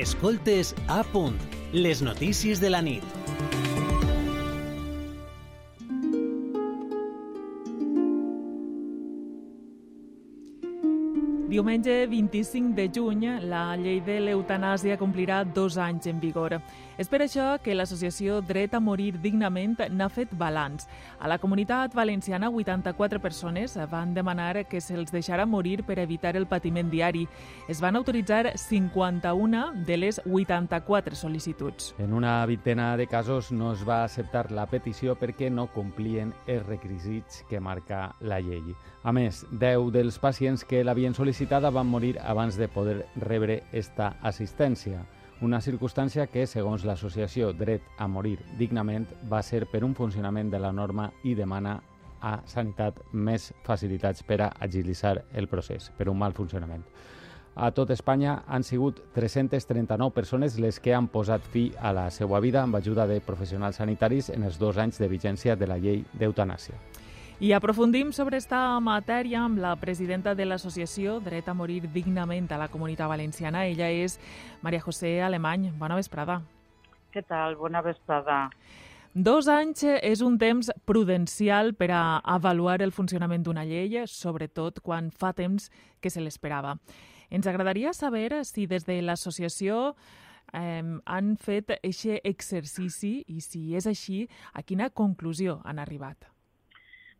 Escoltes a punt, les notícies de la nit. Diumenge 25 de juny, la llei de l'eutanàsia complirà dos anys en vigor. És per això que l'associació Dret a Morir Dignament n'ha fet balanç. A la comunitat valenciana, 84 persones van demanar que se'ls deixara morir per evitar el patiment diari. Es van autoritzar 51 de les 84 sol·licituds. En una vintena de casos no es va acceptar la petició perquè no complien els requisits que marca la llei. A més, 10 dels pacients que l'havien sol·licitada van morir abans de poder rebre esta assistència. Una circumstància que, segons l'associació Dret a Morir Dignament, va ser per un funcionament de la norma i demana a Sanitat més facilitats per a agilitzar el procés, per un mal funcionament. A tot Espanya han sigut 339 persones les que han posat fi a la seva vida amb ajuda de professionals sanitaris en els dos anys de vigència de la llei d'eutanàsia. I aprofundim sobre esta matèria amb la presidenta de l'associació Dret a Morir Dignament a la Comunitat Valenciana. Ella és Maria José Alemany. Bona vesprada. Què tal? Bona vesprada. Dos anys és un temps prudencial per a avaluar el funcionament d'una llei, sobretot quan fa temps que se l'esperava. Ens agradaria saber si des de l'associació eh, han fet aquest exercici i si és així, a quina conclusió han arribat.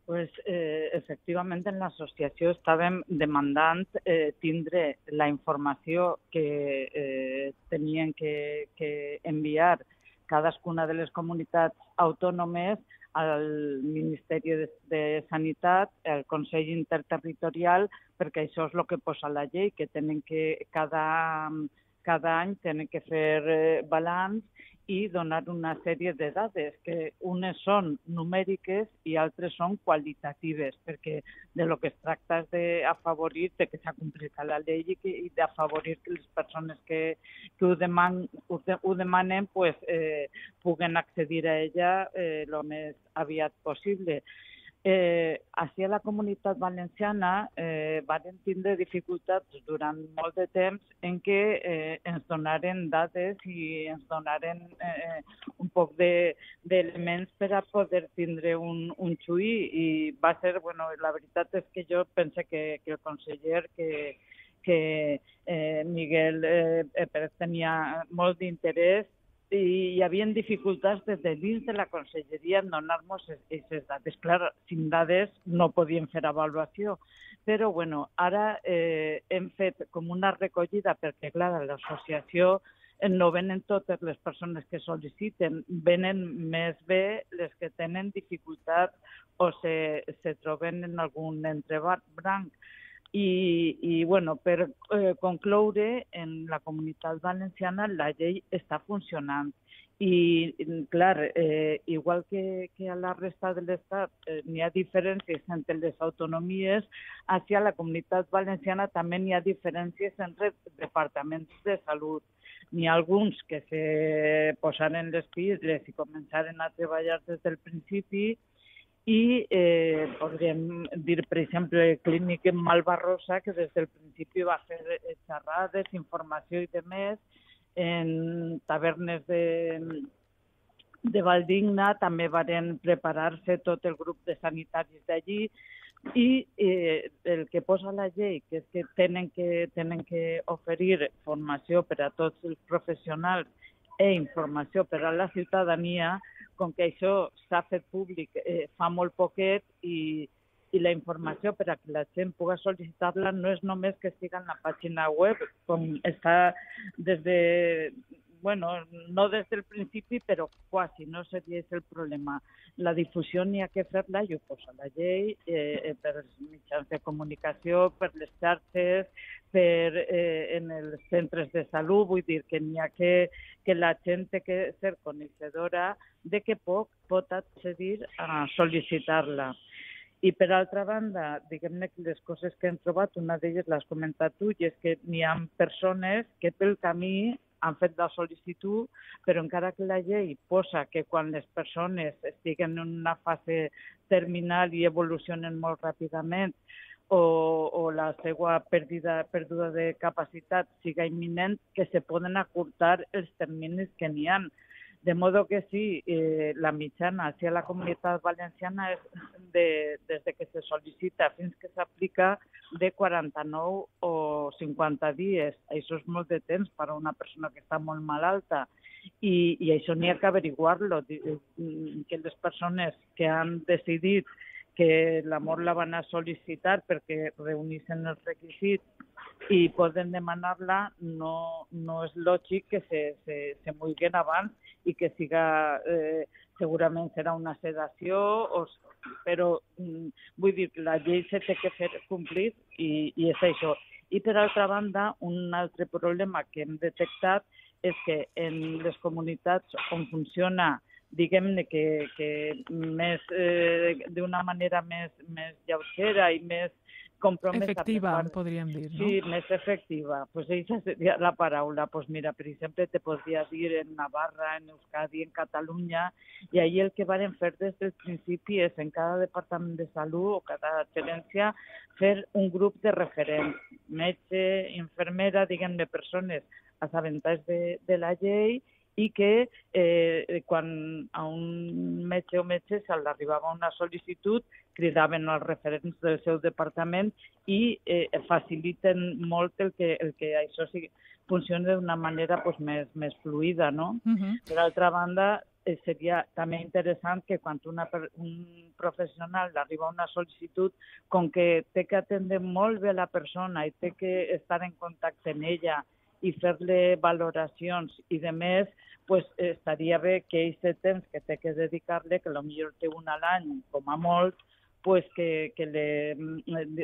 Pues, eh, efectivament, en l'associació estàvem demandant eh, tindre la informació que eh, tenien que, que enviar cadascuna de les comunitats autònomes al Ministeri de, de Sanitat, al Consell Interterritorial, perquè això és el que posa la llei, que tenen que cada, cada any tenen que fer eh, balanç i donar una sèrie de dades, que unes són numèriques i altres són qualitatives, perquè de lo que es tracta és d'afavorir que s'ha complit la llei i, i d'afavorir que les persones que, que ho, deman, ho, de, ho demanen pues, eh, puguen accedir a ella eh, el més aviat possible eh, així a la comunitat valenciana eh, van tindre dificultats durant molt de temps en què eh, ens donaren dades i ens donaren eh, un poc d'elements de, per a poder tindre un, un xuí i va ser, bueno, la veritat és que jo pense que, que el conseller que, que eh, Miguel eh, Pérez tenia molt d'interès i hi havia dificultats des de dins de la conselleria en donar-nos aquestes dades. Clar, sin dades no podíem fer avaluació, però bueno, ara eh, hem fet com una recollida perquè, clar, l'associació no venen totes les persones que sol·liciten, venen més bé les que tenen dificultats o se, se troben en algun entrebranc. I, i bueno, per eh, concloure, en la comunitat valenciana la llei està funcionant. I, clar, eh, igual que, que a la resta de l'Estat eh, n'hi ha diferències entre les autonomies, hacia la comunitat valenciana també n'hi ha diferències entre departaments de salut. N'hi ha alguns que se posaren les piles i començaren a treballar des del principi, i eh, podríem dir, per exemple, Clínic en Malvarrosa, que des del principi va fer xerrades, informació i de més, en tavernes de, de Valdigna també varen preparar-se tot el grup de sanitaris d'allí. I eh, el que posa la llei, que és que tenen que, tenen que oferir formació per a tots els professionals e informació per a la ciutadania, com que això s'ha fet públic eh, fa molt poquet i, la informació per a que la gent pugui sol·licitar-la no és només que estigui en la pàgina web, com està des de bueno, no des del principi, però quasi, no seria el problema. La difusió n'hi ha que fer-la, i ho posa la llei, eh, eh, per els mitjans de comunicació, per les xarxes, per, eh, en els centres de salut, vull dir que n'hi ha que, que la gent té que ser coneixedora de que poc pot accedir a sol·licitar-la. I per altra banda, diguem-ne que les coses que hem trobat, una d'elles l'has comentat tu, i és que n'hi ha persones que pel camí han fet la sol·licitud, però encara que la llei posa que quan les persones estiguen en una fase terminal i evolucionen molt ràpidament, o, o la seva pèrdua, pèrdua de capacitat siga imminent, que se poden acurtar els terminis que n'hi ha. De modo que sí, eh, la mitjana hacia la comunitat valenciana és de, des de que se sol·licita fins que s'aplica de 49 o 50 dies. Això és molt de temps per a una persona que està molt malalta i, i això n'hi ha que averiguar-lo, que les persones que han decidit que l'amor la van a sol·licitar perquè reunissin els requisits i poden demanar-la, no, no és lògic que se, se, se mulguen abans i que siga, eh, segurament serà una sedació, o, però mm, vull dir, la llei se té que fer complir i, i és això. I per altra banda, un altre problema que hem detectat és que en les comunitats on funciona diguem-ne que, que més eh, d'una manera més, més lleugera i més compromesa. Efectiva, part, podríem dir, no? Sí, més efectiva. Pues aquesta seria la paraula. Pues mira, per exemple, te podria dir en Navarra, en Euskadi, en Catalunya, i ahir el que varen fer des del principi és en cada departament de salut o cada gerència fer un grup de referents, metge, infermera, diguem-ne, persones assabentades de, de la llei i que eh, quan a un metge o metge se l'arribava una sol·licitud cridaven els referents del seu departament i eh, faciliten molt el que, el que això sigui, funcioni d'una manera pues, més, més fluida. No? Uh -huh. Per altra banda, eh, seria també interessant que quan una, un professional arriba una sol·licitud, com que té que atendre molt bé la persona i té que estar en contacte amb ella i fer-li valoracions i de més, pues, estaria bé que aquest temps que té que dedicar-li, que potser té un a l'any com a molt, pues que, que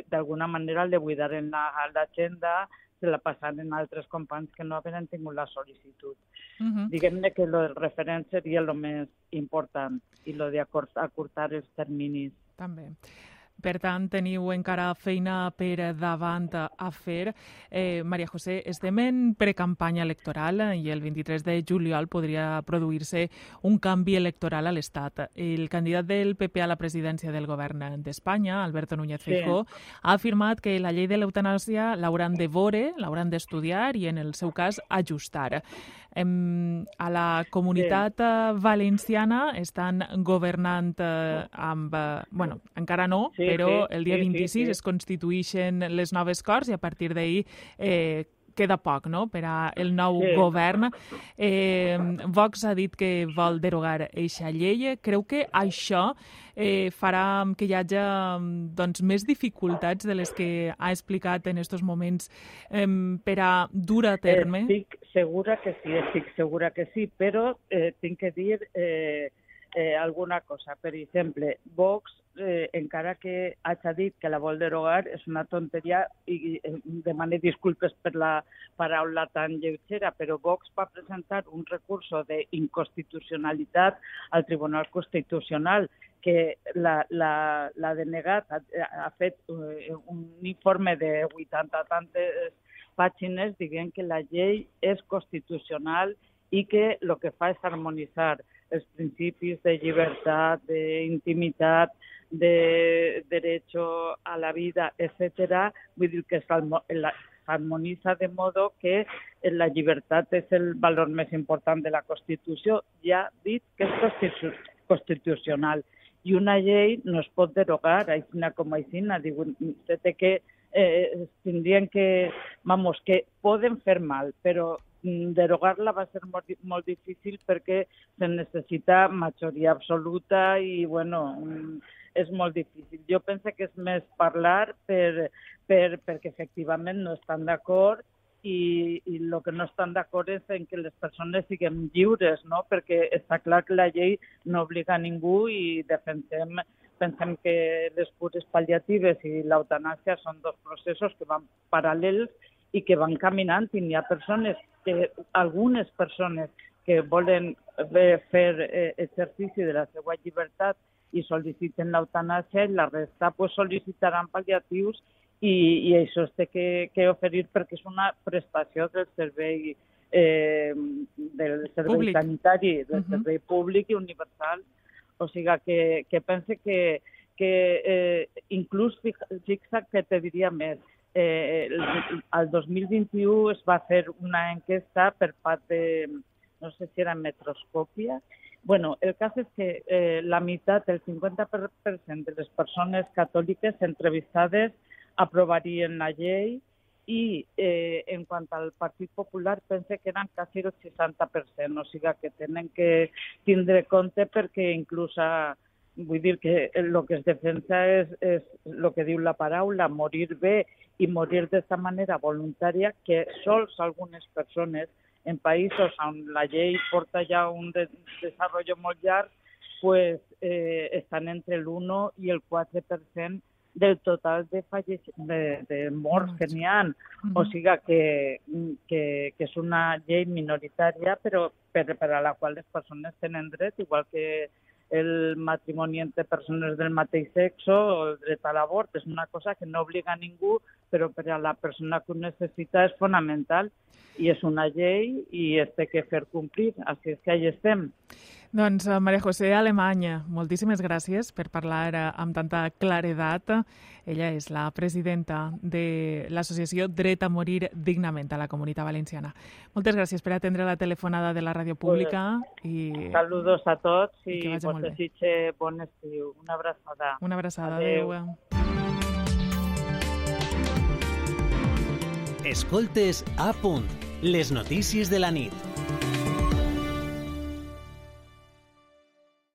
d'alguna manera le buidaren l'agenda, se la passaren a altres companys que no havien tingut la sol·licitud. Uh -huh. Diguem-ne que el referent seria el més important i el d'acurtar els terminis. També. Per tant, teniu encara feina per davant a fer. Eh, Maria José, estem en precampanya electoral i el 23 de juliol podria produir-se un canvi electoral a l'Estat. El candidat del PP a la presidència del govern d'Espanya, Alberto Núñez Feijó, sí. ha afirmat que la llei de l'eutanàsia l'hauran de veure, l'hauran d'estudiar i, en el seu cas, ajustar. Em, a la comunitat sí. valenciana estan governant eh, amb... Eh, bueno, encara no, sí, però sí, el dia sí, 26 sí, sí. es constitueixen les noves Corts i a partir d'ahir eh, queda poc no? per a el nou sí. govern. Eh, Vox ha dit que vol derogar eixa llei. Creu que això eh, farà que hi hagi doncs, més dificultats de les que ha explicat en aquests moments eh, per a dur a terme? Estic segura que sí, estic segura que sí, però eh, tinc que dir eh, eh, alguna cosa. Per exemple, Vox eh, encara que hagi dit que la vol derogar, és una tonteria i eh, demane disculpes per la paraula tan lleugera, però Vox va presentar un recurso d'inconstitucionalitat al Tribunal Constitucional que l'ha denegat, ha, ha fet eh, un informe de 80 tantes pàgines dient que la llei és constitucional i que el que fa és harmonitzar els principis de llibertat, d'intimitat, de derecho a la vida, etcétera, vull dir que s'harmonitza de modo que la llibertat és el valor més important de la Constitució. Ja dit que és constitucional. I una llei no es pot derogar, aixina com aixina. Diu, se té que, eh, tindrien que, vamos, que poden fer mal, però derogar-la va ser molt, molt difícil perquè se necessita majoria absoluta i, bueno, mm, és molt difícil. Jo penso que és més parlar per, per, perquè efectivament no estan d'acord i, i el que no estan d'acord és en que les persones siguem lliures, no? perquè està clar que la llei no obliga a ningú i defensem pensem que les cures pal·liatives i l'eutanàsia són dos processos que van paral·lels i que van caminant i hi ha persones que algunes persones que volen fer eh, exercici de la seva llibertat i sol·liciten l'eutanàsia i la resta pues, sol·licitaran pal·liatius i, i això es té que, que oferir perquè és una prestació del servei eh, del servei públic. sanitari, del uh -huh. servei públic i universal. O sigui que, que pense que, que eh, inclús, fixa't que te diria més, eh, el, el 2021 es va fer una enquesta per part de, no sé si era Metroscòpia, Bueno, el cas és que eh, la meitat, el 50% de les persones catòliques entrevistades aprovarien la llei i eh, en quant al Partit Popular pense que eren quasi el 60%, o sigui que tenen que tindre compte perquè inclús a, vull dir que el que es defensa és, és el que diu la paraula, morir bé i morir d'aquesta manera voluntària que sols algunes persones en països on la llei porta ja un de desenvolupament molt llarg, pues, eh, estan entre l'1 i el 4% del total de, de, de morts que n'hi ha. O sigui que, que, que és una llei minoritària, però per, per a la qual les persones tenen dret, igual que el matrimoni entre persones del mateix sexe o el dret a l'avort. Una cosa que no obliga a ningú, però per a la persona que ho necessita és fonamental i és una llei i es té que fer complir. Així és que allà estem. Doncs eh, Maria José Alemanya, moltíssimes gràcies per parlar amb tanta claredat. Ella és la presidenta de l'associació Dret a Morir Dignament a la Comunitat Valenciana. Moltes gràcies per atendre la telefonada de la ràdio pública. I... Saludos a tots i, i vos desitge bon estiu. Una abraçada. Una abraçada. Adéu. Adéu. Escoltes a punt, les notícies de la nit.